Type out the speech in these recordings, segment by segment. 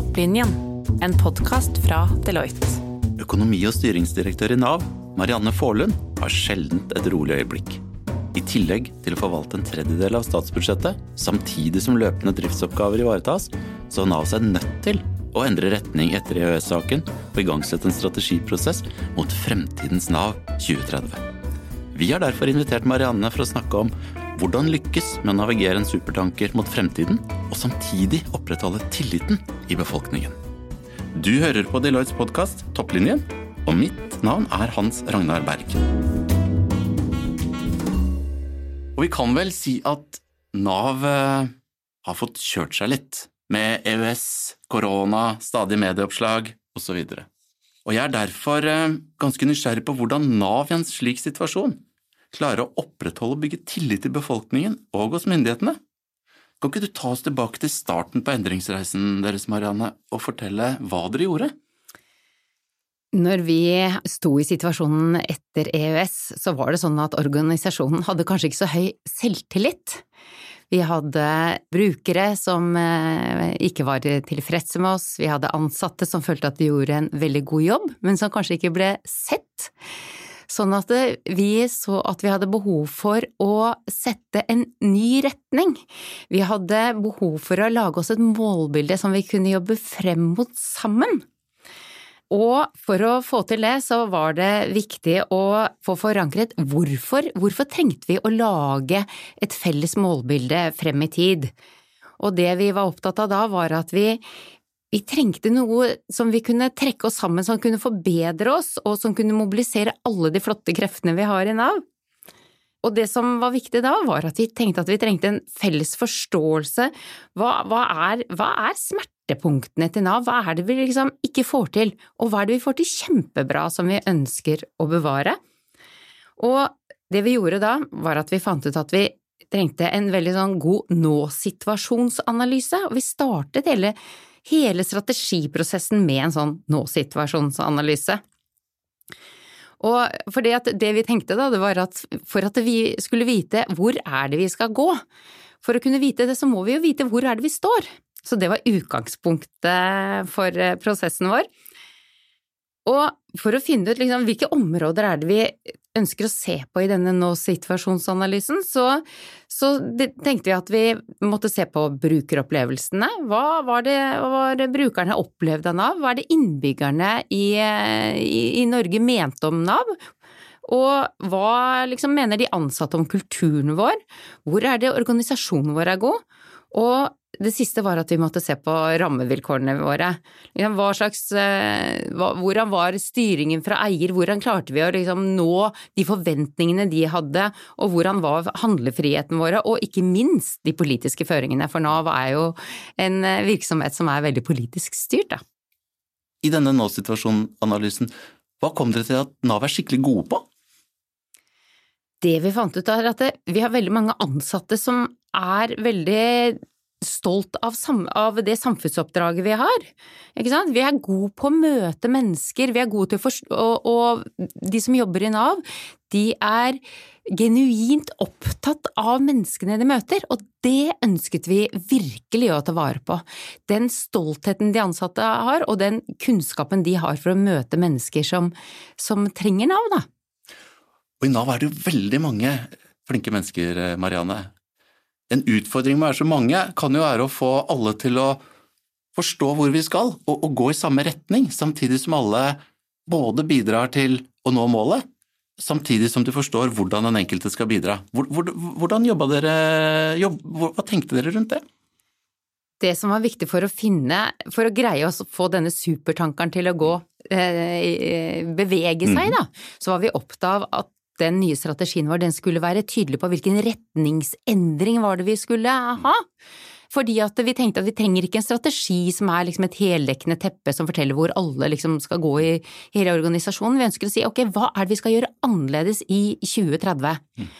Topplinjen, en podkast fra Deloitte. Økonomi- og styringsdirektør i Nav, Marianne Forlund, har sjelden et rolig øyeblikk. I tillegg til å forvalte en tredjedel av statsbudsjettet, samtidig som løpende driftsoppgaver ivaretas, så har Nav seg nødt til å endre retning etter EØS-saken og igangsette en strategiprosess mot fremtidens Nav 2030. Vi har derfor invitert Marianne for å snakke om hvordan lykkes med å navigere en supertanker mot fremtiden, og samtidig opprettholde tilliten i befolkningen. Du hører på Deloittes podkast Topplinjen, og mitt navn er Hans Ragnar Berg. Og vi kan vel si at Nav eh, har fått kjørt seg litt, med EØS, korona, stadig medieoppslag osv. Og jeg er derfor eh, ganske nysgjerrig på hvordan Nav i en slik situasjon klare å opprettholde og bygge tillit i befolkningen og hos myndighetene. Kan ikke du ta oss tilbake til starten på endringsreisen deres, Marianne, og fortelle hva dere gjorde? Når vi sto i situasjonen etter EØS, så var det sånn at organisasjonen hadde kanskje ikke så høy selvtillit. Vi hadde brukere som eh, ikke var tilfredse med oss, vi hadde ansatte som følte at de gjorde en veldig god jobb, men som kanskje ikke ble sett. Sånn at vi så at vi hadde behov for å sette en ny retning. Vi hadde behov for å lage oss et målbilde som vi kunne jobbe frem mot sammen. Og for å få til det, så var det viktig å få forankret hvorfor, hvorfor trengte vi å lage et felles målbilde frem i tid? Og det vi var opptatt av da, var at vi, vi trengte noe som vi kunne trekke oss sammen, som kunne forbedre oss, og som kunne mobilisere alle de flotte kreftene vi har i Nav. Og det som var viktig da, var at vi tenkte at vi trengte en felles forståelse. Hva, hva, er, hva er, smertepunktene til Nav? Hva er det vi liksom ikke får til, og hva er det vi får til kjempebra som vi ønsker å bevare? Og det vi gjorde da, var at vi fant ut at vi trengte en veldig sånn god nå-situasjonsanalyse, og vi startet hele hele strategiprosessen med en sånn nå-situasjonsanalyse. Og for det, det vi tenkte da, det var at for at vi skulle vite hvor er det vi skal gå, for å kunne vite det, så må vi jo vite hvor er det vi står. Så det var utgangspunktet for eh, prosessen vår. Og for å finne ut liksom, hvilke områder er det vi ønsker å se på i denne nå-situasjonsanalysen, så, så tenkte vi at vi måtte se på brukeropplevelsene. Hva var det, hva var det brukerne opplevde av Nav? Hva er det innbyggerne i, i, i Norge mente om Nav? Og hva liksom mener de ansatte om kulturen vår? Hvor er det organisasjonen vår er god? Og det siste var at vi måtte se på rammevilkårene våre. Hva slags, eh, hvordan var styringen fra eier, hvordan klarte vi å liksom nå de forventningene de hadde, og hvordan var handlefriheten våre, og ikke minst de politiske føringene, for Nav er jo en eh, virksomhet som er veldig politisk styrt. Da. I denne nå-situasjonanalysen, hva kom dere til at Nav er skikkelig gode på? Det vi fant ut er at vi har veldig mange ansatte som er veldig stolt av, av, det samfunnsoppdraget vi har. Vi er gode på å møte mennesker, vi er gode til å forstå og, og de som jobber i Nav, de er genuint opptatt av menneskene de møter, og det ønsket vi virkelig å ta vare på. Den stoltheten de ansatte har, og den kunnskapen de har for å møte mennesker som, som trenger Nav, da. Og i Nav er det jo veldig mange flinke mennesker, Marianne. En utfordring med å være så mange kan jo være å få alle til å forstå hvor vi skal, og, og gå i samme retning, samtidig som alle både bidrar til å nå målet, samtidig som du forstår hvordan den enkelte skal bidra. Hvordan jobba dere, jobb, hva tenkte dere rundt det? Det som var viktig for å finne, for å greie å få denne supertankeren til å gå, eh, bevege seg, mhm. da, så var vi opptatt av at den nye strategien vår den skulle være tydelig på hvilken retningsendring var det vi skulle ha. Fordi at vi tenkte at vi trenger ikke en strategi som er liksom et heldekkende teppe som forteller hvor alle liksom skal gå i hele organisasjonen. Vi ønsker å si ok, hva er det vi skal gjøre annerledes i 2030? Mm.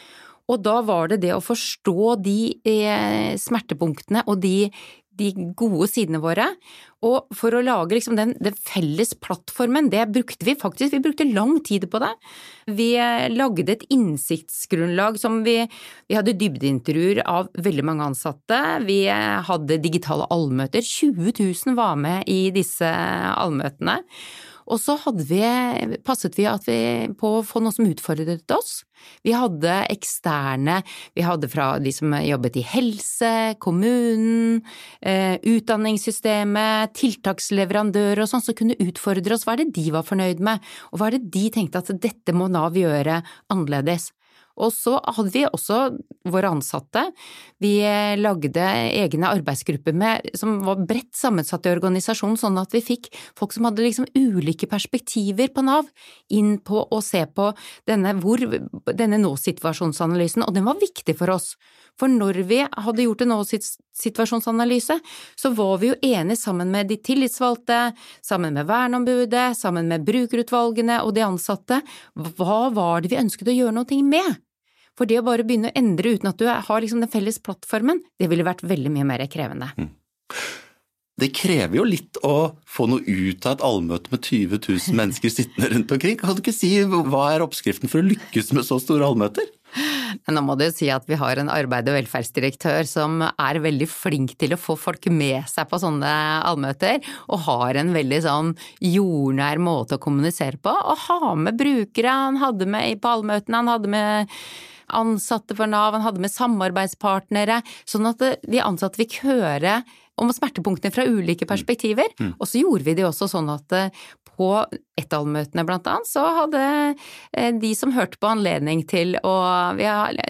Og da var det det å forstå de eh, smertepunktene og de, de gode sidene våre. Og for å lage liksom den, den, felles plattformen, det brukte vi faktisk, vi brukte lang tid på det. Vi eh, lagde et innsiktsgrunnlag som vi Vi hadde dybdeintervjuer av veldig mange ansatte. Vi eh, hadde digitale allmøter. 20 000 var med i disse allmøtene. Og så vi, passet vi, vi, på å få noe som utfordret oss. Vi hadde eksterne, vi hadde fra de som jobbet i helse, kommunen, eh, utdanningssystemet, tiltaksleverandører og sånn, som kunne utfordre oss. Hva er det de var fornøyd med, og hva er det de tenkte at dette må Nav gjøre annerledes? Og så hadde vi også våre ansatte. Vi lagde egne arbeidsgrupper med, som var bredt sammensatt i organisasjonen, sånn at vi fikk folk som hadde liksom ulike perspektiver på Nav, inn på å se på denne, denne nå-situasjonsanalysen, og den var viktig for oss. For når vi hadde gjort en nå-situasjonsanalyse, så var vi jo enige sammen med de tillitsvalgte, sammen med verneombudet, sammen med brukerutvalgene og de ansatte, hva var det vi ønsket å gjøre noe med? For det å bare begynne å endre uten at du har liksom den felles plattformen, det ville vært veldig mye mer krevende. Mm. Det krever jo litt å få noe ut av et allmøte med 20 000 mennesker sittende rundt omkring. Kan du ikke si hva er oppskriften for å lykkes med så store allmøter? Nå må du jo si at vi har en arbeid- og velferdsdirektør som er veldig flink til å få folk med seg på sånne allmøter, og har en veldig sånn jordnær måte å kommunisere på. Og ha med brukere, han hadde med på allmøtene, han hadde med ansatte for Nav, han hadde med samarbeidspartnere, sånn at de ansatte fikk høre om smertepunktene fra ulike perspektiver. Mm. Og så gjorde vi det også sånn at eh, på Ettal-møtene blant annet, så hadde eh, de som hørte på anledning til å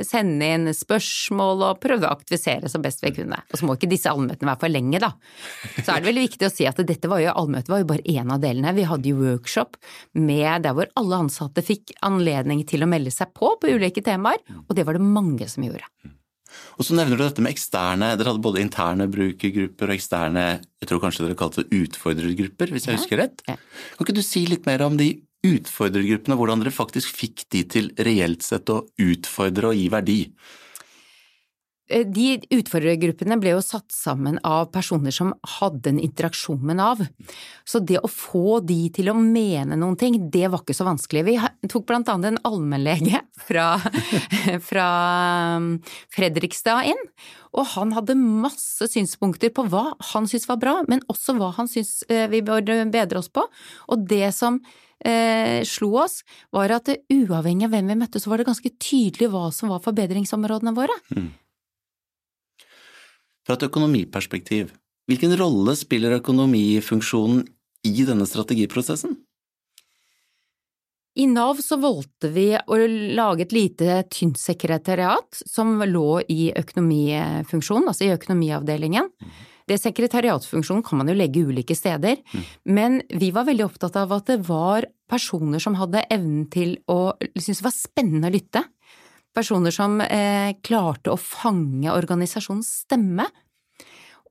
sende inn spørsmål og prøve å aktivisere så best vi kunne. Og så må ikke disse allmøtene være for lenge, da. Så er det veldig viktig å si at dette var jo, allmøtet var jo bare én av delene. Vi hadde jo workshop med der hvor alle ansatte fikk anledning til å melde seg på på ulike temaer, og det var det mange som gjorde. Og så nevner du dette med eksterne. Dere hadde både interne brukergrupper og eksterne jeg tror kanskje dere kalte det utfordrergrupper, hvis jeg ja. husker rett. Ja. Kan ikke du si litt mer om de utfordrergruppene, hvordan dere faktisk fikk de til reelt sett å utfordre og gi verdi? Eh, de utfordrergruppene ble jo satt sammen av personer som hadde en interaksjon med Nav. Så det å få de til å mene noen ting, det var ikke så vanskelig. Vi tok blant annet en allmennlege fra, fra um, Fredrikstad inn, og han hadde masse synspunkter på hva han syntes var bra, men også hva han syntes eh, vi burde bedre oss på. Og det som eh, slo oss, var at uavhengig av hvem vi møtte, så var det ganske tydelig hva som var forbedringsområdene våre. Mm. Fra et økonomiperspektiv, hvilken rolle spiller økonomifunksjonen i denne strategiprosessen? I Nav så valgte vi å lage et lite tynt sekretariat som lå i økonomifunksjonen, altså i økonomiavdelingen. Det sekretariatsfunksjonen kan man jo legge ulike steder, mm. men vi var veldig opptatt av at det var personer som hadde evnen til å synes det var spennende å lytte, Personer som eh, klarte å fange organisasjonens stemme,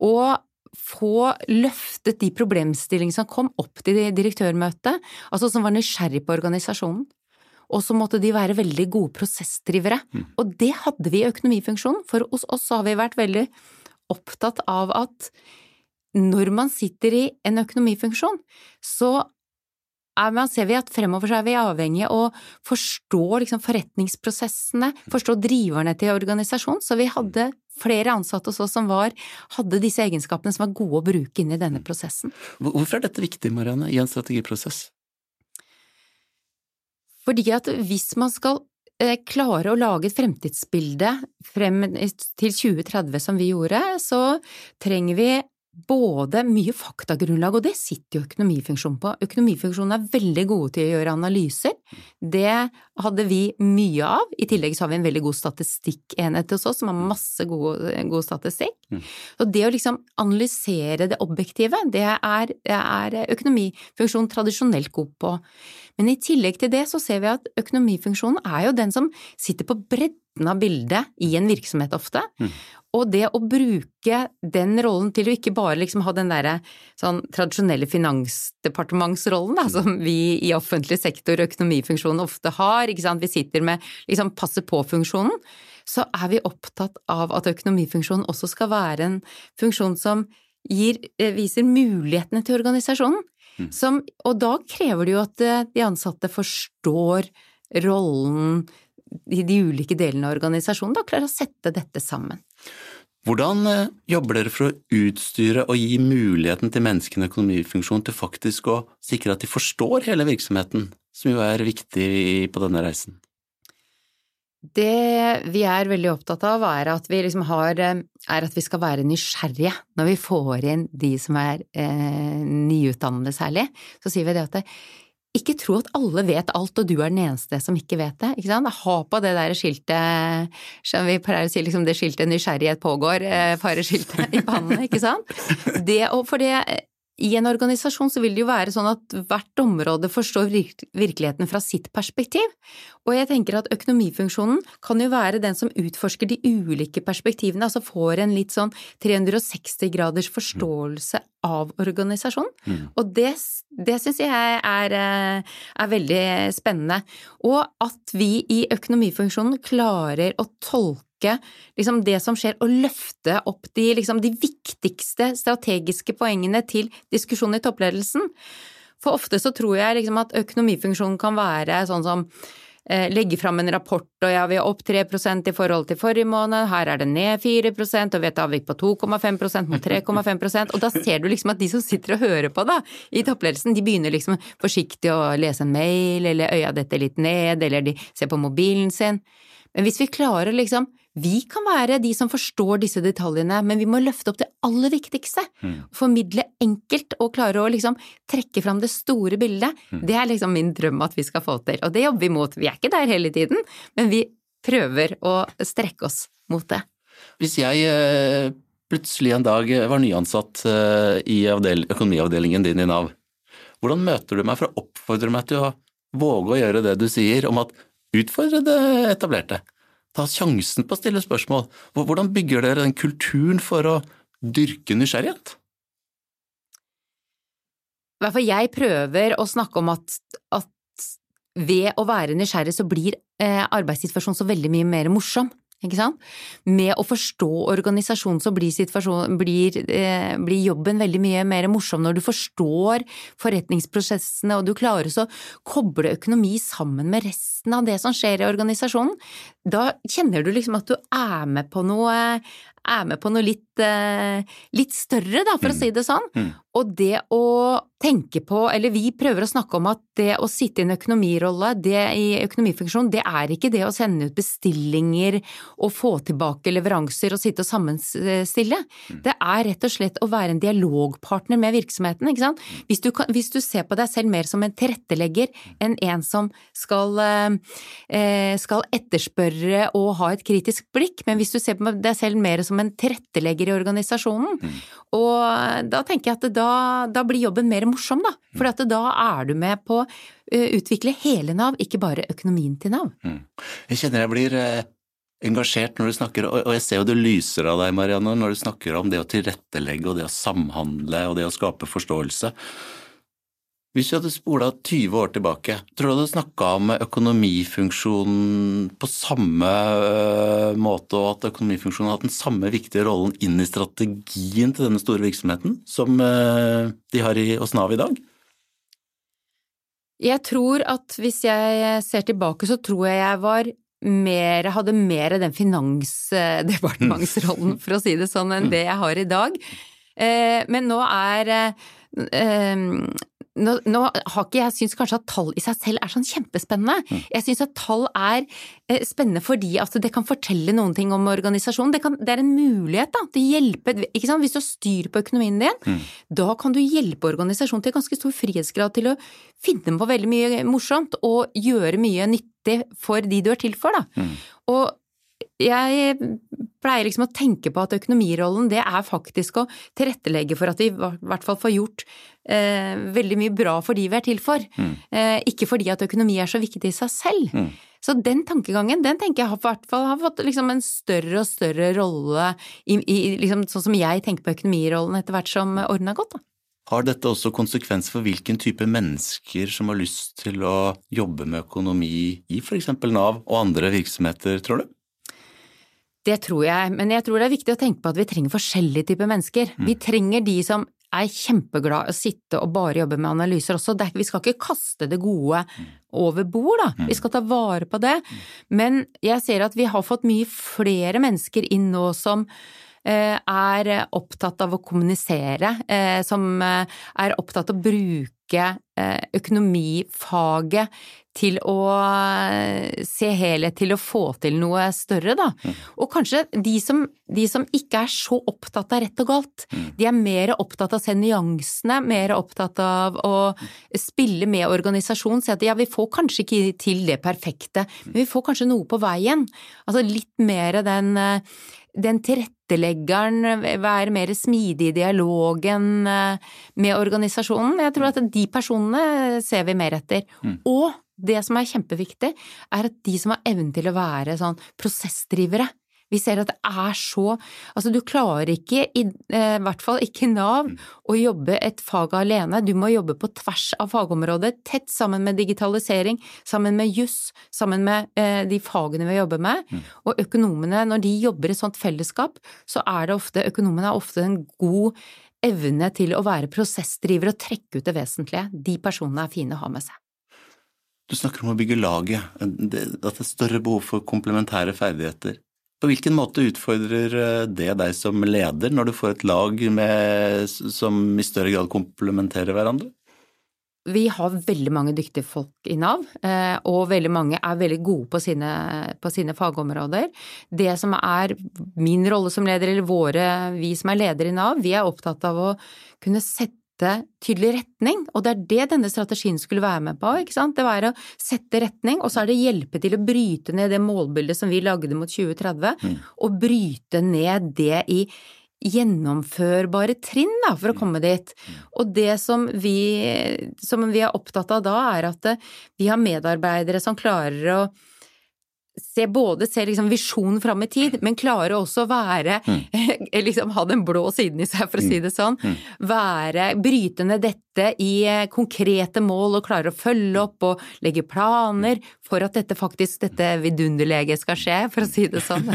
og få løftet de problemstillingene som kom opp til direktørmøtet, altså som var nysgjerrig på organisasjonen. Og så måtte de være veldig gode prosessdrivere. Mm. Og det hadde vi i økonomifunksjonen. For hos oss har vi vært veldig opptatt av at når man sitter i en økonomifunksjon, så man ser vi at fremover så er vi avhengige av å forstå liksom forretningsprosessene, forstå driverne til organisasjonen, så vi hadde flere ansatte hos oss som var, hadde disse egenskapene som var gode å bruke inn i denne prosessen. Hvorfor er dette viktig, Marianne, i en strategiprosess? Fordi at hvis man skal eh, klare å lage et fremtidsbilde frem til 2030 som vi gjorde, så trenger vi både mye faktagrunnlag, og det sitter jo økonomifunksjonen på. Økonomifunksjonen er veldig gode til å gjøre analyser. Det hadde vi mye av. I tillegg så har vi en veldig god statistikkenhet hos oss som har masse god, god statistikk. Mm. Og det å liksom analysere det objektive, det er, er økonomifunksjonen tradisjonelt god på. Men i tillegg til det så ser vi at økonomifunksjonen er jo den som sitter på bredden av bildet i en virksomhet ofte. Mm. Og det å bruke den rollen til å ikke bare liksom ha den derre sånn tradisjonelle finansdepartementsrollen da, som vi i offentlig sektor og økonomifunksjonen ofte har, vi sitter med liksom passe på-funksjonen, så er vi opptatt av at økonomifunksjonen også skal være en funksjon som gir, eh, viser mulighetene til organisasjonen. Mm. Som, og da krever det jo at eh, de ansatte forstår rollen i de ulike delene av organisasjonen, da klarer å sette dette sammen. Hvordan eh, jobber dere for å utstyre og gi muligheten til menneskene i økonomifunksjonen til faktisk å sikre at de forstår hele virksomheten, som jo er viktig på denne reisen? Det vi er veldig opptatt av, er at vi liksom har er at vi skal være nysgjerrige når vi får inn de som er eh, nyutdannede særlig. Så sier vi det at det, ikke tro at alle vet alt, og du er den eneste som ikke vet det. Ikke sant? Ha på det der skiltet, som vi pleier å si, liksom det skiltet 'nysgjerrighet pågår', eh, fareskiltet i pannen, ikke sant. Det, for det, i en organisasjon så vil det jo være sånn at hvert område forstår virkeligheten fra sitt perspektiv, og jeg tenker at økonomifunksjonen kan jo være den som utforsker de ulike perspektivene, altså får en litt sånn 360 graders forståelse av organisasjonen, mm. og det, det syns jeg er, eh, er veldig spennende. Og at vi i økonomifunksjonen klarer å tolke liksom det som skjer, og løfte opp de, liksom, de viktigste strategiske poengene til diskusjonen i toppledelsen. For ofte så tror jeg liksom at økonomifunksjonen kan være sånn som eh, legge fram en rapport, og ja, vi er opp 3% i forhold til forrige måned, her er det ned 4 og vi har et avvik på 2,5% mot 3,5% og da ser du liksom at de som sitter og hører på da, i toppledelsen, de begynner liksom forsiktig å lese en mail, eller øya detter litt ned, eller de ser på mobilen sin. Men hvis vi klarer liksom vi kan være de som forstår disse detaljene, men vi må løfte opp det aller viktigste. Mm. Formidle enkelt og klare å liksom trekke fram det store bildet. Mm. Det er liksom min drøm at vi skal få til, og det jobber vi mot. Vi er ikke der hele tiden, men vi prøver å strekke oss mot det. Hvis jeg eh, plutselig en dag var nyansatt eh, i økonomiavdelingen din i Nav, hvordan møter du meg for å oppfordre meg til å våge å gjøre det du sier om at utfordre det etablerte? Ta sjansen på å stille spørsmål. Hvordan bygger dere den kulturen for å dyrke nysgjerrighet? I hvert fall jeg prøver å snakke om at, at ved å være nysgjerrig så blir eh, arbeidssituasjonen så veldig mye mer morsom. Med å forstå organisasjonen så blir, blir, eh, blir, jobben veldig mye mer morsom når du forstår forretningsprosessene og du klarer å koble økonomi sammen med resten av det som skjer i organisasjonen. Da kjenner du liksom at du er med på noe, er med på noe litt, eh, litt større, da, for mm. å si det sånn. Mm. Og det å tenke på, eller vi prøver å snakke om at det å sitte i en økonomirolle, det i økonomifunksjon, det er ikke det å sende ut bestillinger og få tilbake leveranser og sitte og sammenstille. Mm. Det er rett og slett å være en dialogpartner med virksomheten, ikke sant. Hvis du, hvis du ser på deg selv mer som en tilrettelegger enn en som skal, eh, skal etterspørre og ha et kritisk blikk, men hvis du ser på deg selv mer som en tilrettelegger i organisasjonen. Mm. Og da tenker jeg at da, da, blir jobben mer morsom, da. For da er du med på å utvikle hele Nav, ikke bare økonomien til Nav. Mm. Jeg kjenner jeg blir eh, engasjert når du snakker, og jeg ser jo det lyser av deg, Marianne, når du snakker om det å tilrettelegge og det å samhandle og det å skape forståelse. Hvis vi hadde spola 20 år tilbake, tror du du hadde snakka om økonomifunksjonen på samme øh, måte, og at økonomifunksjonen har hatt den samme viktige rollen inn i strategien til denne store virksomheten som øh, de har hos Nav i dag? Jeg tror at hvis jeg ser tilbake, så tror jeg jeg var mer, hadde mer den finansdepartementsrollen, for å si det sånn, enn det jeg har i dag. Eh, men nå er nå, nå, har ikke jeg syns kanskje at tall i seg selv er sånn kjempespennende. Mm. Jeg syns at tall er eh, spennende fordi at det kan fortelle noen ting om organisasjonen. Det, kan, det er en mulighet da, til å hjelpe ikke sant? Hvis du har styr på økonomien din, mm. da kan du hjelpe organisasjonen til ganske stor frihetsgrad til å finne på veldig mye morsomt og gjøre mye nyttig for de du er til for. Da. Mm. Og jeg pleier liksom å tenke på at økonomirollen det er faktisk å tilrettelegge for at vi i hvert fall får gjort eh, veldig mye bra for de vi er til for. Mm. Eh, ikke fordi at økonomi er så viktig i seg selv. Mm. Så den tankegangen den tenker jeg har, hvert fall, har fått liksom en større og større rolle i, i liksom, sånn som jeg tenker på økonomirollen etter hvert som årene har gått. da. Har dette også konsekvens for hvilken type mennesker som har lyst til å jobbe med økonomi i f.eks. Nav og andre virksomheter, tror du? Det tror jeg, men jeg tror det er viktig å tenke på at vi trenger forskjellige typer mennesker. Vi trenger de som er kjempeglad i å sitte og bare jobbe med analyser også. Er, vi skal ikke kaste det gode over bord, da. Vi skal ta vare på det. Men jeg ser at vi har fått mye flere mennesker inn nå som eh, er opptatt av å kommunisere, eh, som eh, er opptatt av å bruke økonomifaget til å eh, se helhet, til å få til noe større, da. Mm. Og kanskje de som, de som, ikke er så opptatt av rett og galt, mm. de er mer opptatt av å se nyansene, mer opptatt av å spille med organisasjonen, si at ja, vi får kanskje ikke til det perfekte, men vi får kanskje noe på veien. Altså litt mer den eh, den tilretteleggeren være mer smidig i dialogen eh, med organisasjonen. Jeg tror at de personene ser vi mer etter. Mm. Og det som er kjempeviktig, er at de som har evnen til å være sånn prosessdrivere, vi ser at det er så Altså, du klarer ikke, i, eh, hvert fall ikke Nav, mm. å jobbe et fag alene. Du må jobbe på tvers av fagområdet, tett sammen med digitalisering, sammen med juss, sammen med eh, de fagene vi jobber med. Mm. Og økonomene, når de jobber i et sånt fellesskap, så er det ofte Økonomene har ofte en god evne til å være prosessdriver og trekke ut det vesentlige. De personene er fine å ha med seg. Du snakker om å bygge laget, at det er større behov for komplementære ferdigheter. På hvilken måte utfordrer eh, det deg som leder, når du får et lag med, som i større grad komplementerer hverandre? Vi har veldig mange dyktige folk i Nav, eh, og veldig mange er veldig gode på sine, på sine, fagområder. Det som er min rolle som leder, eller våre, vi som er ledere i Nav, vi er opptatt av å kunne sette sette tydelig retning, og det er det denne strategien skulle være med på, ikke sant. Det var å sette retning, og så er det hjelpe til å bryte ned det målbildet som vi lagde mot 2030, mm. og bryte ned det i gjennomførbare trinn da, for å mm. komme dit. Mm. Og det som vi, som vi er opptatt av da, er at vi har medarbeidere som klarer å se både se liksom visjonen fram i tid, men klare også å være mm. liksom ha den blå siden i seg, for å si mm. det sånn. Mm. Være Bryte ned dette i eh, konkrete mål og klare å følge opp og legge planer for at dette faktisk, dette vidunderlege skal skje, for å si det sånn.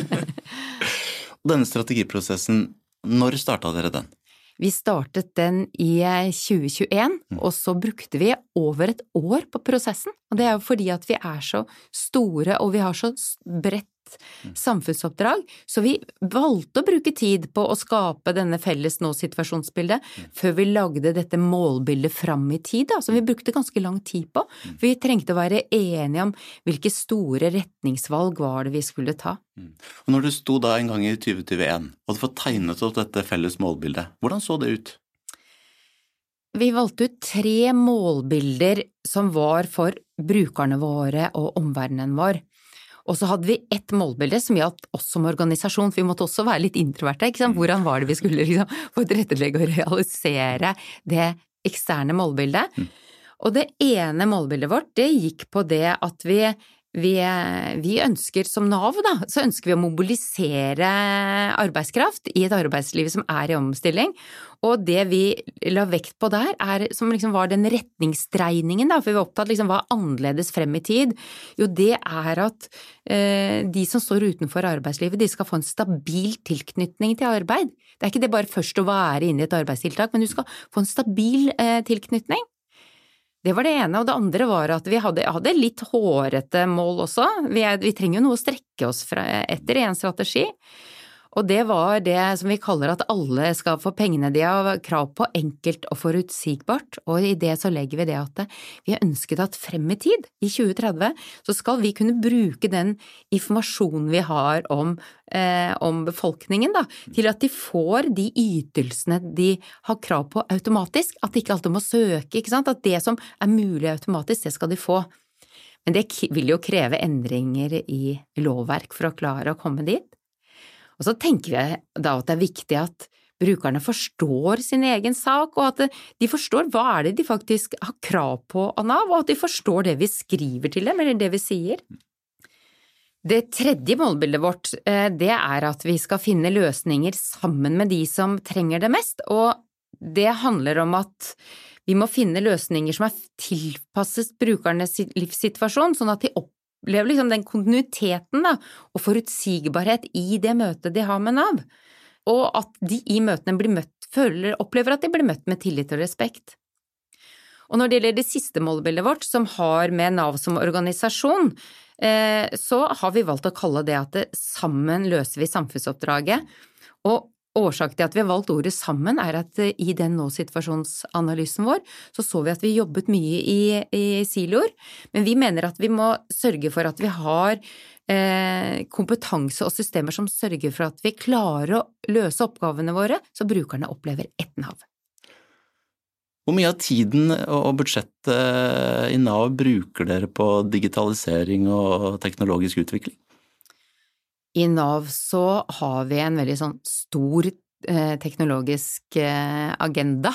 Denne strategiprosessen, når starta dere den? Vi startet den i 2021, mm. og så brukte vi over et år på prosessen. Og det er jo fordi at vi er så store og vi har så bredt. Samfunnsoppdrag, så vi valgte å bruke tid på å skape denne felles nå-situasjonsbildet før vi lagde dette målbildet fram i tid, da, som vi brukte ganske lang tid på. For vi trengte å være enige om hvilke store retningsvalg var det vi skulle ta. Og når du sto da en gang i 2021 og hadde fått tegnet opp dette felles målbildet, hvordan så det ut? Vi valgte ut tre målbilder som var for brukerne våre og omverdenen vår. Og så hadde vi ett målbilde som gjaldt oss som organisasjon, for vi måtte også være litt introverte. ikke sant? Hvordan var det vi skulle liksom få tilrettelegge og realisere det eksterne målbildet? Mm. Og det ene målbildet vårt, det gikk på det at vi vi, vi, ønsker som Nav, da, så ønsker vi å mobilisere arbeidskraft i et arbeidsliv som er i omstilling. Og det vi la vekt på der, er, som liksom var den retningsdreiningen, da, for vi var opptatt liksom hva er annerledes frem i tid? Jo, det er at eh, de som står utenfor arbeidslivet, de skal få en stabil tilknytning til arbeid. Det er ikke det bare først å være inne i et arbeidstiltak, men du skal få en stabil eh, tilknytning. Det var det ene, og det andre var at vi hadde, hadde litt hårete mål også. Vi, er, vi trenger jo noe å strekke oss fra, etter i en strategi. Og det var det som vi kaller at alle skal få pengene de har krav på, enkelt og forutsigbart. Og i det så legger vi det at vi har ønsket at frem i tid, i 2030, så skal vi kunne bruke den informasjonen vi har om, eh, om befolkningen, da, til at de får de ytelsene de har krav på automatisk. At de ikke alltid må søke, ikke sant. At det som er mulig automatisk, det skal de få. Men det vil jo kreve endringer i lovverk for å klare å komme dit. Og så tenker vi da at det er viktig at brukerne forstår sin egen sak, og at de forstår hva er det de faktisk har krav på av Nav, og at de forstår det vi skriver til dem, eller det vi sier. Det tredje målbildet vårt, eh, det er at vi skal finne løsninger sammen med de som trenger det mest, og det handler om at vi må finne løsninger som er tilpasset brukernes livssituasjon, sånn at de opplever liksom den kontinuiteten da, og forutsigbarhet i det møtet de har med Nav, og at de i møtene blir møtt, føler, opplever at de blir møtt med tillit og respekt. Og når det gjelder det siste målbildet vårt, som har med Nav som organisasjon, eh, så har vi valgt å kalle det at det, sammen løser vi samfunnsoppdraget. Og Årsaken til at vi har valgt ordet sammen, er at eh, i den nå-situasjonsanalysen vår, så så vi at vi jobbet mye i, i siloer, men vi mener at vi må sørge for at vi har eh, kompetanse og systemer som sørger for at vi klarer å løse oppgavene våre, så brukerne opplever ett Nav. Hvor mye av tiden og budsjettet i Nav bruker dere på digitalisering og teknologisk utvikling? I Nav så har vi en veldig sånn stor eh, teknologisk eh, agenda.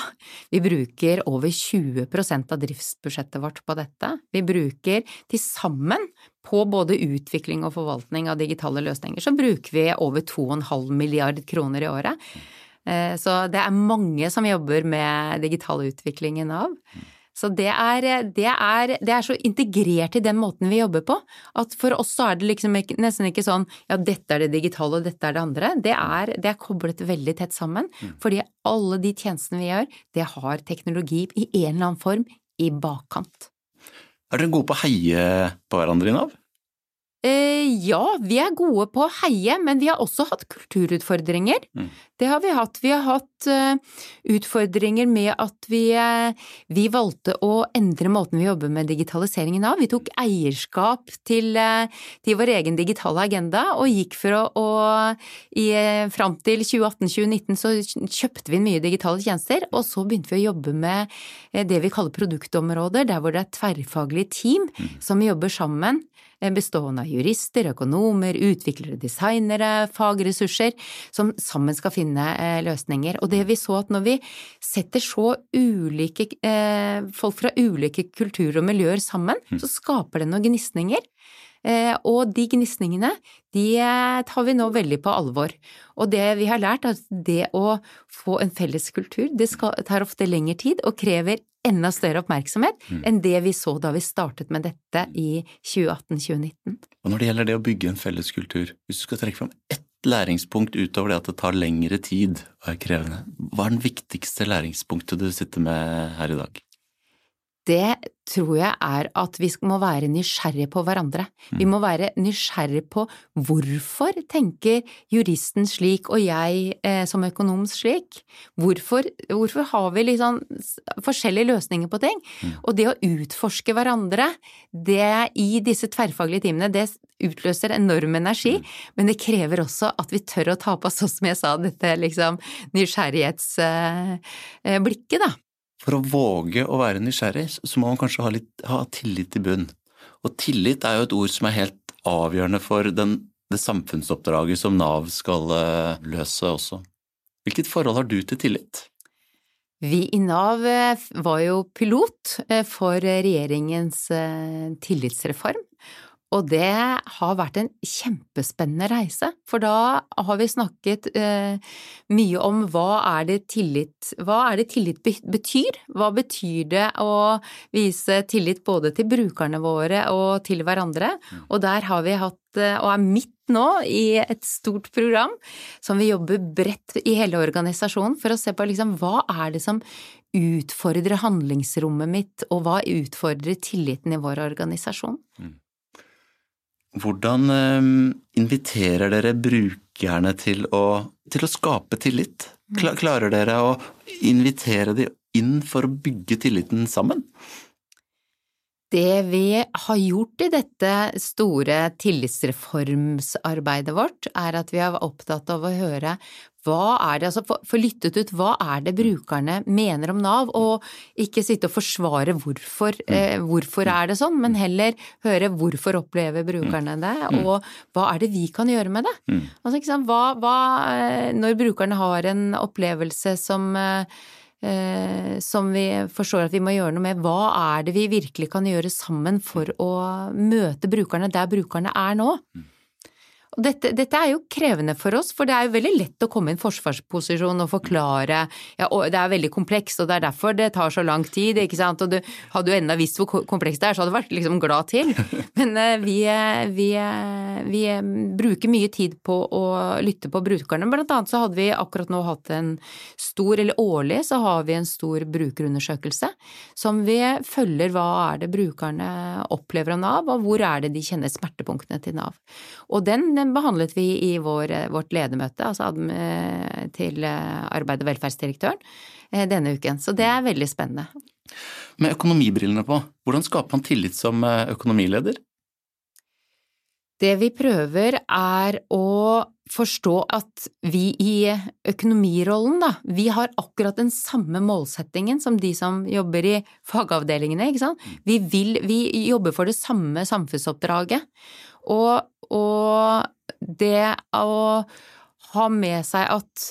Vi bruker over 20% av driftsbudsjettet vårt på dette. Vi bruker til sammen på både utvikling og forvaltning av digitale løsninger, så bruker vi over 2,5 milliard kroner i året. Eh, så det er mange som jobber med digital utvikling i Nav. Så det er, det, er, det er, så integrert i den måten vi jobber på, at for oss så er det liksom ikke, nesten ikke sånn ja, dette er det digitale og dette er det andre. Det er, det er koblet veldig tett sammen, mm. fordi alle de tjenestene vi gjør, det har teknologi i en eller annen form i bakkant. Er dere gode på å heie på hverandre i Nav? Eh, ja, vi er gode på å heie, men vi har også hatt kulturutfordringer. Mm. Det har vi hatt. Vi har hatt uh, utfordringer med at vi, uh, vi, valgte å endre måten vi jobber med digitaliseringen av. Vi tok eierskap til, til vår egen digitale agenda og gikk for å, å i, Fram til 2018-2019 så kjøpte vi mye digitale tjenester, og så begynte vi å jobbe med det vi kaller produktområder, der hvor det er tverrfaglige team mm. som jobber sammen bestående av jurister, økonomer, utviklere, designere, fagressurser, som sammen skal finne eh, løsninger. Og det vi så at når vi setter så ulike eh, folk fra ulike kulturer og miljøer sammen, mm. så skaper det noen gnisninger. Eh, og de gnisningene, de tar vi nå veldig på alvor. Og det vi har lært, er at det å få en felles kultur, det tar ofte lengre tid og krever enda større oppmerksomhet mm. enn det vi så da vi startet med dette i 2018-2019. Og når det gjelder det å bygge en felles kultur, hvis du skal trekke fram ett læringspunkt utover det at det tar lengre tid og er krevende, hva er den viktigste læringspunktet du sitter med her i dag? Det tror jeg er at vi må være nysgjerrige på hverandre. Vi må være nysgjerrige på hvorfor tenker juristen slik og jeg eh, som økonom slik? Hvorfor, hvorfor, har vi liksom forskjellige løsninger på ting? Og det å utforske hverandre, det i disse tverrfaglige timene, det utløser enorm energi, men det krever også at vi tør å ta på oss, som jeg sa, dette liksom nysgjerrighetsblikket, eh, da. For å våge å være nysgjerrig, så må man kanskje ha, litt, ha tillit i bunn. Og tillit er jo et ord som er helt avgjørende for den, det samfunnsoppdraget som Nav skal uh, løse også. Hvilket forhold har du til tillit? Vi i Nav eh, var jo pilot eh, for regjeringens tillitsreform, og det har vært en kjempespennende reise, for da har vi snakket eh, mye om hva er det tillit Hva er det tillit betyr? Hva betyr det å vise tillit både til brukerne våre og til hverandre? Mm. Og der har vi hatt, eh, og er midt nå i et stort program som vi jobber bredt i hele organisasjonen for å se på liksom hva er det som utfordrer handlingsrommet mitt, og hva utfordrer tilliten i vår organisasjon? Mm. Hvordan ehm, inviterer dere brukerne til å, til å skape tillit? Mm. Klarer dere å invitere dem inn for å bygge tilliten sammen? Det vi har gjort i dette store tillitsreformsarbeidet vårt, er at vi er opptatt av å høre hva er det, altså få lyttet ut hva er det brukerne mener om Nav, og ikke sitte og forsvare hvorfor, mm. eh, hvorfor er det sånn, men heller høre hvorfor opplever brukerne det, mm. og hva er det vi kan gjøre med det. Altså, hva, hva, eh, når brukerne har en opplevelse som eh, eh, som vi forstår at vi må gjøre noe med. Hva er det vi virkelig kan gjøre sammen for å møte brukerne der brukerne er nå? Og dette, dette, er jo krevende for oss, for det er jo veldig lett å komme i en forsvarsposisjon og forklare ja, og Det er veldig komplekst, og det er derfor det tar så lang tid, ikke sant. Og du, hadde du enda visst hvor komplekst det er, så hadde du vært liksom glad til. Men uh, vi, vi, vi, bruker mye tid på å lytte på brukerne. Blant annet så hadde vi akkurat nå hatt en stor, eller årlig så har vi en stor brukerundersøkelse som vi følger hva er det brukerne opplever av Nav, og hvor er det de kjenner smertepunktene til Nav. Og den behandlet vi i vår, vårt ledermøte, altså til arbeid- og velferdsdirektøren, eh, denne uken. Så det er veldig spennende. Med økonomibrillene på, hvordan skaper man tillit som eh, økonomileder? Det vi prøver er å forstå at vi i økonomirollen, da, vi har akkurat den samme målsettingen som de som jobber i fagavdelingene, ikke sant. Vi vil, vi jobber for det samme samfunnsoppdraget. Og, og det å ha med seg at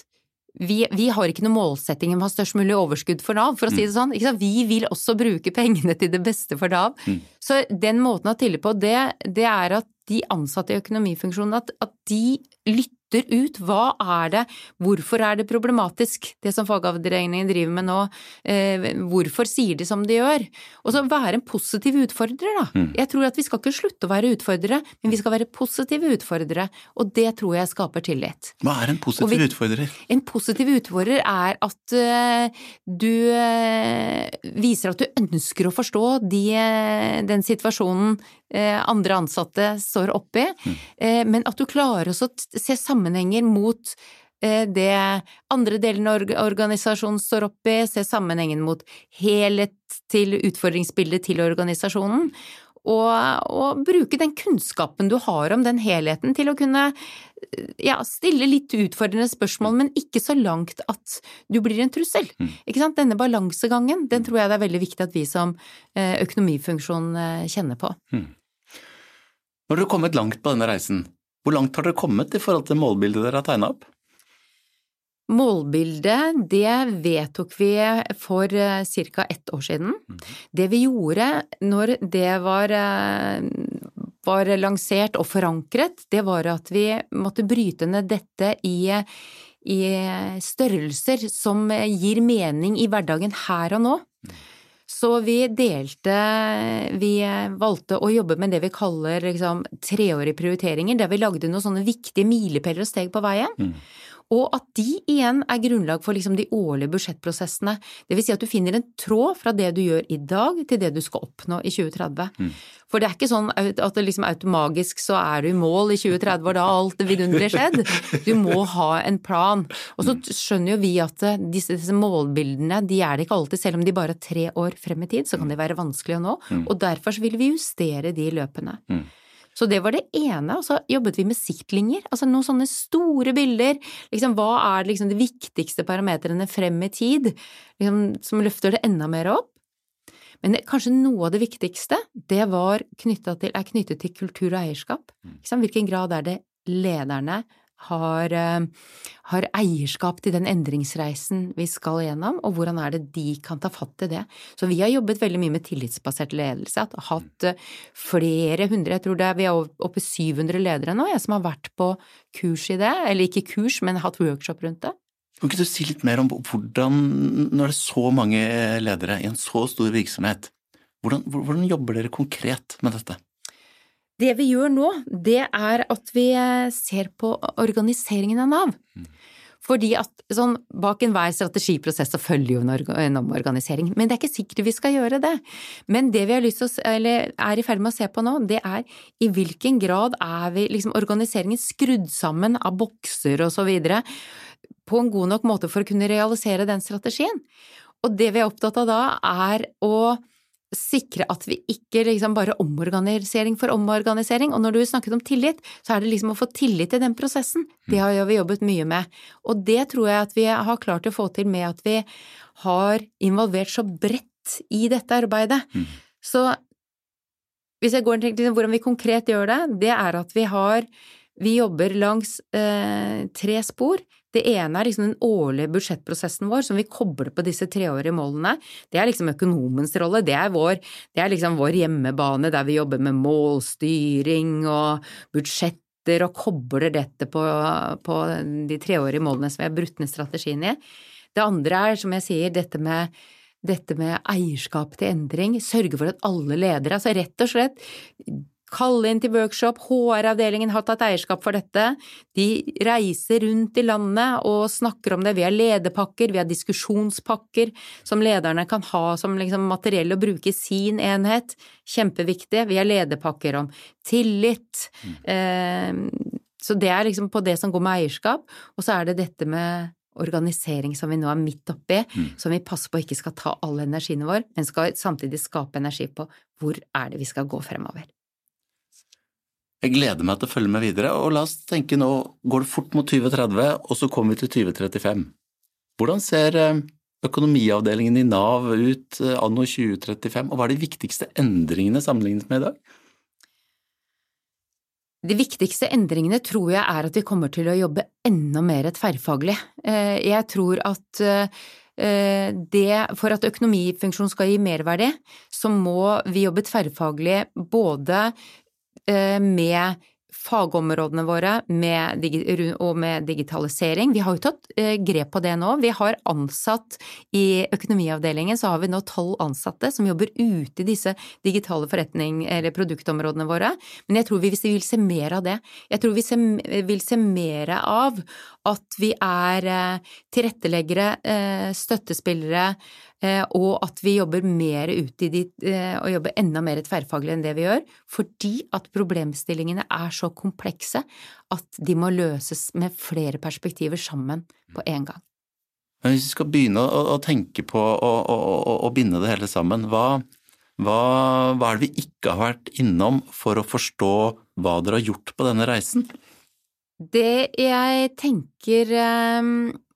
vi, vi, har ikke noen målsetting om å ha størst mulig overskudd for Nav, for å si det sånn. Vi vil også bruke pengene til det beste for Nav. Mm. Så den måten å tille på, det, det, er at de ansatte i økonomifunksjonen, at, at de lytter lytter ut hva er det, hvorfor er det problematisk det som fagavdelingen driver med nå, eh, hvorfor sier de som de gjør? Og så være en positiv utfordrer, da. Mm. Jeg tror at vi skal ikke slutte å være utfordrere, men vi skal være positive utfordrere, og det tror jeg skaper tillit. Hva er en positiv vi, utfordrer? En positiv utfordrer er at eh, du eh, viser at du ønsker å forstå de, uh, den situasjonen andre ansatte står oppi, mm. men at du klarer også å se sammenhenger mot eh, det andre delen av organisasjonen står oppi, se sammenhengen mot helhet til utfordringsbildet til organisasjonen, og, og, bruke den kunnskapen du har om den helheten til å kunne ja, stille litt utfordrende spørsmål, men ikke så langt at du blir en trussel. Mm. Denne balansegangen, den tror jeg det er veldig viktig at vi som eh, økonomifunksjon eh, kjenner på. Mm. Når dere har kommet langt på denne reisen, hvor langt har dere kommet i forhold til målbildet dere har tegna opp? Målbildet, det vedtok vi for eh, ca. ett år siden. Mhm. Det vi gjorde når det var, eh, var, lansert og forankret, det var at vi måtte bryte ned dette i, i størrelser som gir mening i hverdagen her og nå. Så vi delte Vi valgte å jobbe med det vi kaller liksom, treårige prioriteringer, der vi lagde noen sånne viktige milepæler og steg på veien. Mm. Og at de igjen er grunnlag for liksom de årlige budsjettprosessene. Det vil si at du finner en tråd fra det du gjør i dag til det du skal oppnå i 2030. Mm. For det er ikke sånn at det liksom automagisk så er du i mål i 2030 og da har alt vidunderlig skjedd. Du må ha en plan. Og så skjønner jo vi at eh, disse, disse, målbildene de er det ikke alltid, selv om de bare er tre år frem i tid, så kan de være vanskelig å nå. Mm. Og derfor vil vi justere de løpende. Mm. Så det var det ene, og så jobbet vi med siktlinjer, altså noen sånne store bilder. Liksom, hva er liksom de viktigste parametrene frem i tid, liksom, som løfter det enda mer opp? Men det, kanskje noe av det viktigste, det knyttet til, er knyttet til kultur og eierskap. Liksom, hvilken grad er det lederne har, eh, har, eierskap til den endringsreisen vi skal gjennom, og hvordan er det de kan ta fatt i det. Så vi har jobbet veldig mye med tillitsbasert ledelse, hatt eh, flere hundre, jeg tror det er, vi er oppe i 700 ledere nå, jeg som har vært på kurs i det, eller ikke kurs, men hatt workshop rundt det. Kan ikke du si litt mer om hvordan, når det er så mange ledere i en så stor virksomhet, hvordan, hvordan jobber dere konkret med dette? Det vi gjør nå, det er at vi ser på organiseringen av Nav. Fordi at sånn, bak enhver strategiprosess så følger jo en omorganisering. Men det er ikke sikkert vi skal gjøre det. Men det vi har lyst til å, eller er i ferd med å se på nå, det er i hvilken grad er vi liksom organiseringen skrudd sammen av bokser og så videre på en god nok måte for å kunne realisere den strategien. Og det vi er opptatt av da, er å sikre at vi ikke liksom bare omorganisering for omorganisering. Og når du snakket om tillit, så er det liksom å få tillit til den prosessen. Det har vi jobbet mye med. Og det tror jeg at vi har klart å få til med at vi har involvert så bredt i dette arbeidet. Mm. Så hvis jeg går og til hvordan vi konkret gjør det, det er at vi har Vi jobber langs eh, tre spor. Det ene er liksom den årlige budsjettprosessen vår, som vi kobler på disse treårige målene. Det er liksom økonomens rolle, det er, vår, det er liksom vår hjemmebane der vi jobber med målstyring og budsjett og kobler dette på, på de treårige målene som vi har brutt ned strategien i. Det andre er, som jeg sier, dette med, dette med eierskap til endring. Sørge for at alle ledere, altså rett og slett kalle inn til workshop, HR-avdelingen har tatt eierskap for dette, de reiser rundt i landet og snakker om det, vi har lederpakker, vi har diskusjonspakker som lederne kan ha som liksom materiell å bruke i sin enhet, kjempeviktig, vi har lederpakker om tillit, mm. eh, så det er liksom på det som går med eierskap, og så er det dette med organisering som vi nå er midt oppi, mm. som vi passer på ikke skal ta all energien vår, men skal samtidig skape energi på hvor er det vi skal gå fremover. Jeg gleder meg til å følge med videre, og la oss tenke nå går det fort mot 2030, og så kommer vi til 2035. Hvordan ser eh, økonomiavdelingen i Nav ut eh, anno 2035, og hva er de viktigste endringene sammenlignet med i dag? De viktigste endringene tror jeg er at vi kommer til å jobbe enda mer tverrfaglig. Eh, jeg tror at det, for at økonomifunksjonen skal gi merverdi, så må vi jobbe tverrfaglig både med fagområdene våre med, og med digitalisering. Vi har jo tatt eh, grep på det nå. Vi har ansatt i økonomiavdelingen, så har vi nå tolv ansatte som jobber ute i disse digitale forretning- eller produktområdene våre. Men jeg tror vi vil se mer av det. Jeg tror vi vil se mer av at vi er eh, tilretteleggere, støttespillere, Eh, og at vi jobber mer ute i de, eh, og jobber enda mer tverrfaglig enn det vi gjør, fordi at problemstillingene er så komplekse at de må løses med flere perspektiver sammen på en gang. Men hvis vi skal begynne å, å tenke på å binde det hele sammen, hva, hva, hva, er det vi ikke har vært innom for å forstå hva dere har gjort på denne reisen? Det jeg tenker eh,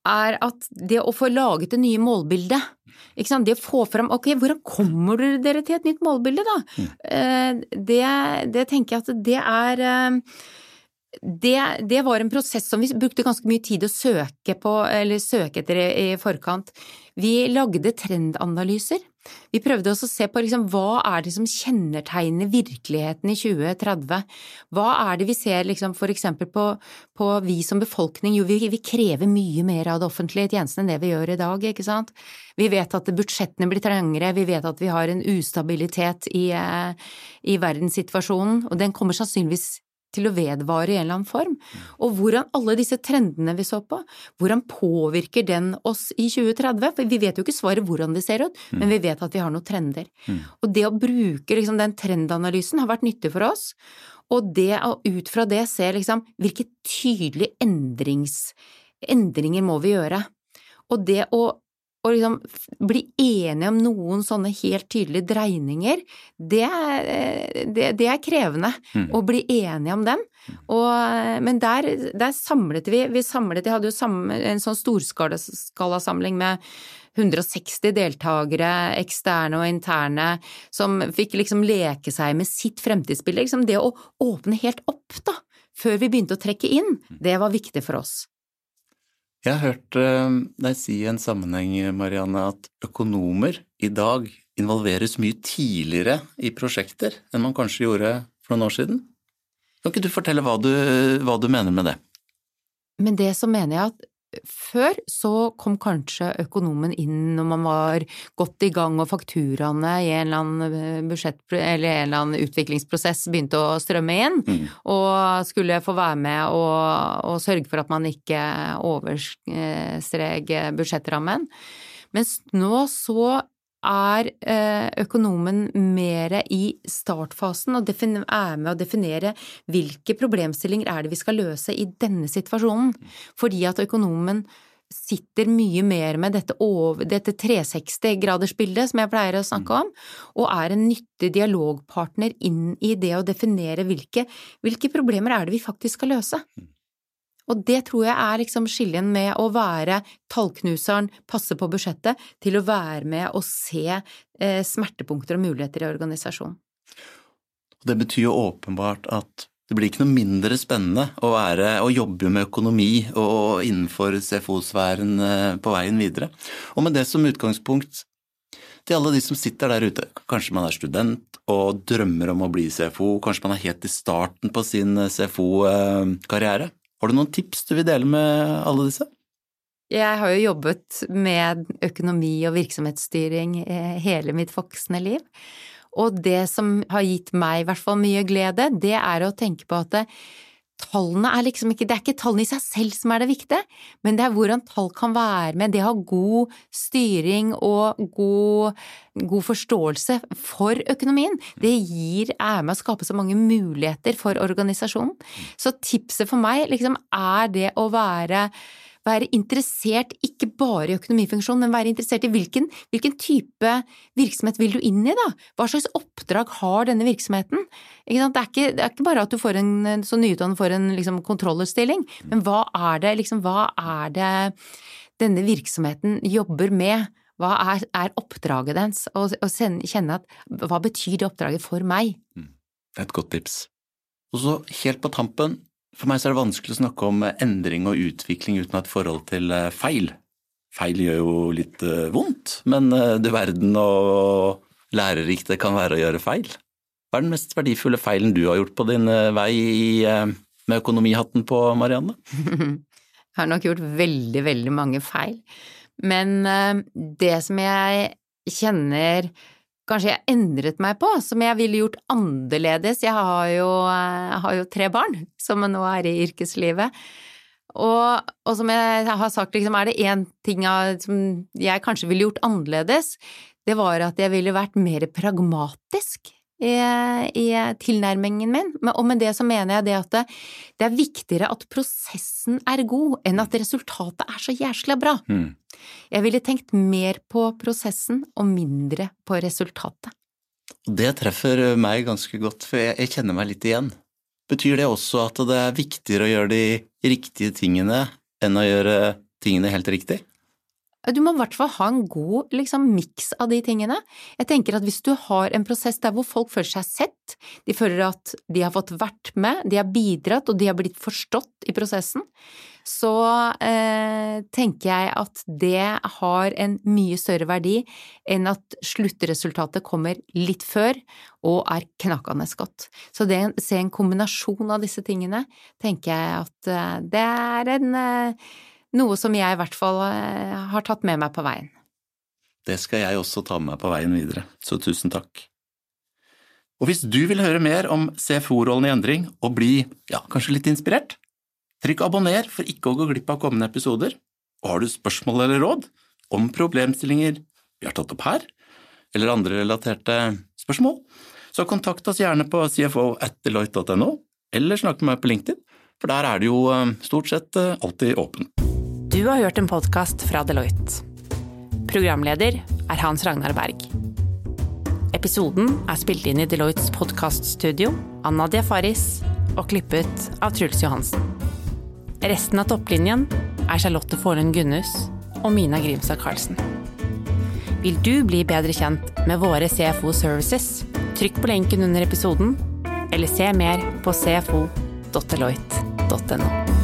er at det å få laget det nye målbildet det å få fram ok, hvordan kommer dere til et nytt målbilde, da? Mm. Det, det, tenker jeg at det er eh, det, det, var en prosess som vi brukte ganske mye tid å søke på, eller søke etter i forkant. Vi lagde trendanalyser. Vi prøvde også å se på liksom, hva er det som kjennetegner virkeligheten i 2030. Hva er det vi ser liksom, for eksempel på, på vi som befolkning? Jo, vi, vi, krever mye mer av det offentlige tjenestene enn det vi gjør i dag, ikke sant. Vi vet at budsjettene blir trangere, vi vet at vi har en ustabilitet i, eh, i verdenssituasjonen, og den kommer sannsynligvis til å vedvare i en eller annen form. Og hvordan alle disse trendene vi så på, hvordan påvirker den oss i 2030? For vi vet jo ikke svaret hvordan det ser ut, men vi vet at vi har noen trender. Og det å bruke liksom den trendanalysen har vært nyttig for oss. Og det å ut fra det se liksom hvilke tydelige endringer må vi gjøre. Og det å å liksom bli enige om noen sånne helt tydelige dreininger, det er, det, det er krevende mm. å bli enige om dem. Og, men der, der, samlet vi Vi samlet, jeg hadde jo sammen, en sånn storskalasamling med 160 deltakere, eksterne og interne, som fikk liksom leke seg med sitt fremtidsbilde. Liksom det å åpne helt opp, da, før vi begynte å trekke inn, det var viktig for oss. Jeg har hørt eh, deg si i en sammenheng, Marianne, at økonomer i dag involveres mye tidligere i prosjekter enn man kanskje gjorde for noen år siden. Kan ikke du fortelle hva du, hva du mener med det? Men det så mener jeg at før så kom kanskje økonomen inn når man var godt i gang og fakturaene i en eller annen eh, budsjett, eller en eller annen utviklingsprosess begynte å strømme inn, mm. og skulle få være med og, og, sørge for at man ikke overstreg budsjettrammen. Mens nå så er eh, økonomen mer i startfasen og er med å definere hvilke problemstillinger er det vi skal løse i denne situasjonen. Fordi at økonomen sitter mye mer med dette, dette 360-gradersbildet som jeg pleier å snakke om, og er en nyttig dialogpartner inn i det å definere hvilke, hvilke problemer er det vi faktisk skal løse. Og det tror jeg er liksom skillen med å være tallknuseren, passe på budsjettet, til å være med og se eh, smertepunkter og muligheter i organisasjonen. Det betyr jo åpenbart at det blir ikke noe mindre spennende å, være, å jobbe med økonomi og innenfor CFO-sfæren eh, på veien videre. Og med det som utgangspunkt, til alle de som sitter der ute. Kanskje man er student og drømmer om å bli CFO, kanskje man er helt i starten på sin CFO-karriere. Har du noen tips du vil dele med alle disse? Jeg har jo jobbet med økonomi og virksomhetsstyring eh, hele mitt voksne liv. Og det som har gitt meg i hvert fall mye glede, det er å tenke på at det, tallene er liksom ikke Det er ikke tallene i seg selv som er det viktige, men det er hvordan tall kan være med. Det å ha god styring og god, god forståelse for økonomien, det gir, er med å skape så mange muligheter for organisasjonen. Så tipset for meg liksom er det å være være interessert ikke bare i økonomifunksjon, men være interessert i hvilken, hvilken, type virksomhet vil du inn i, da? Hva slags oppdrag har denne virksomheten? Det er, ikke, det, er ikke, bare at du får en, så nyutdannet får en liksom, kontrollerstilling, men hva er det, liksom, hva er det denne virksomheten jobber med? Hva er, er oppdraget dens? Og, og kjenne at hva betyr det oppdraget for meg? Mm. Et godt tips. Og så helt på tampen, for meg så er det vanskelig å snakke om endring og utvikling uten et forhold til eh, feil. Feil gjør jo litt eh, vondt, men eh, du verden og lærerikt det kan være å gjøre feil. Hva er den mest verdifulle feilen du har gjort på din vei i, med økonomihatten på, Marianne? Jeg har nok gjort veldig, veldig mange feil. Men det som jeg kjenner kanskje jeg endret meg på, som jeg ville gjort annerledes. Jeg har jo, jeg har jo tre barn som nå er i yrkeslivet. Og, og, som jeg har sagt, liksom, er det én ting som jeg kanskje ville gjort annerledes, det var at jeg ville vært mer pragmatisk i, i tilnærmingen min. Og med det så mener jeg det at det, det, er viktigere at prosessen er god, enn at resultatet er så jæsla bra. Mm. Jeg ville tenkt mer på prosessen og mindre på resultatet. Det treffer meg ganske godt, for jeg, jeg kjenner meg litt igjen. Betyr det også at det er viktigere å gjøre de riktige tingene enn å gjøre tingene helt riktig? Du må i hvert fall ha en god liksom, miks av de tingene. Jeg tenker at hvis du har en prosess der hvor folk føler seg sett, de føler at de har fått vært med, de har bidratt og de har blitt forstått i prosessen, så eh, tenker jeg at det har en mye større verdi enn at sluttresultatet kommer litt før og er knakende godt. Så det å se en kombinasjon av disse tingene, tenker jeg at eh, det er en eh, noe som jeg i hvert fall eh, har tatt med meg på veien. Det skal jeg også ta med meg på veien videre, så tusen takk. Og hvis du vil høre mer om CFO-rollen i endring og bli ja, kanskje litt inspirert, trykk abonner for ikke å gå glipp av kommende episoder. Og har du spørsmål eller råd om problemstillinger vi har tatt opp her, eller andre relaterte spørsmål, så kontakt oss gjerne på cfo.deloitte.no, eller snakk med meg på LinkedIn, for der er det jo eh, stort sett eh, alltid åpent. Du har hørt en podkast fra Deloitte. Programleder er Hans Ragnar Berg. Episoden er spilt inn i Deloittes podkaststudio Nadia Faris og klippet av Truls Johansen. Resten av topplinjen er Charlotte Forlund Gunnhus og Mina Grimstad Karlsen. Vil du bli bedre kjent med våre CFO Services, trykk på lenken under episoden, eller se mer på cfo.deloitte.no.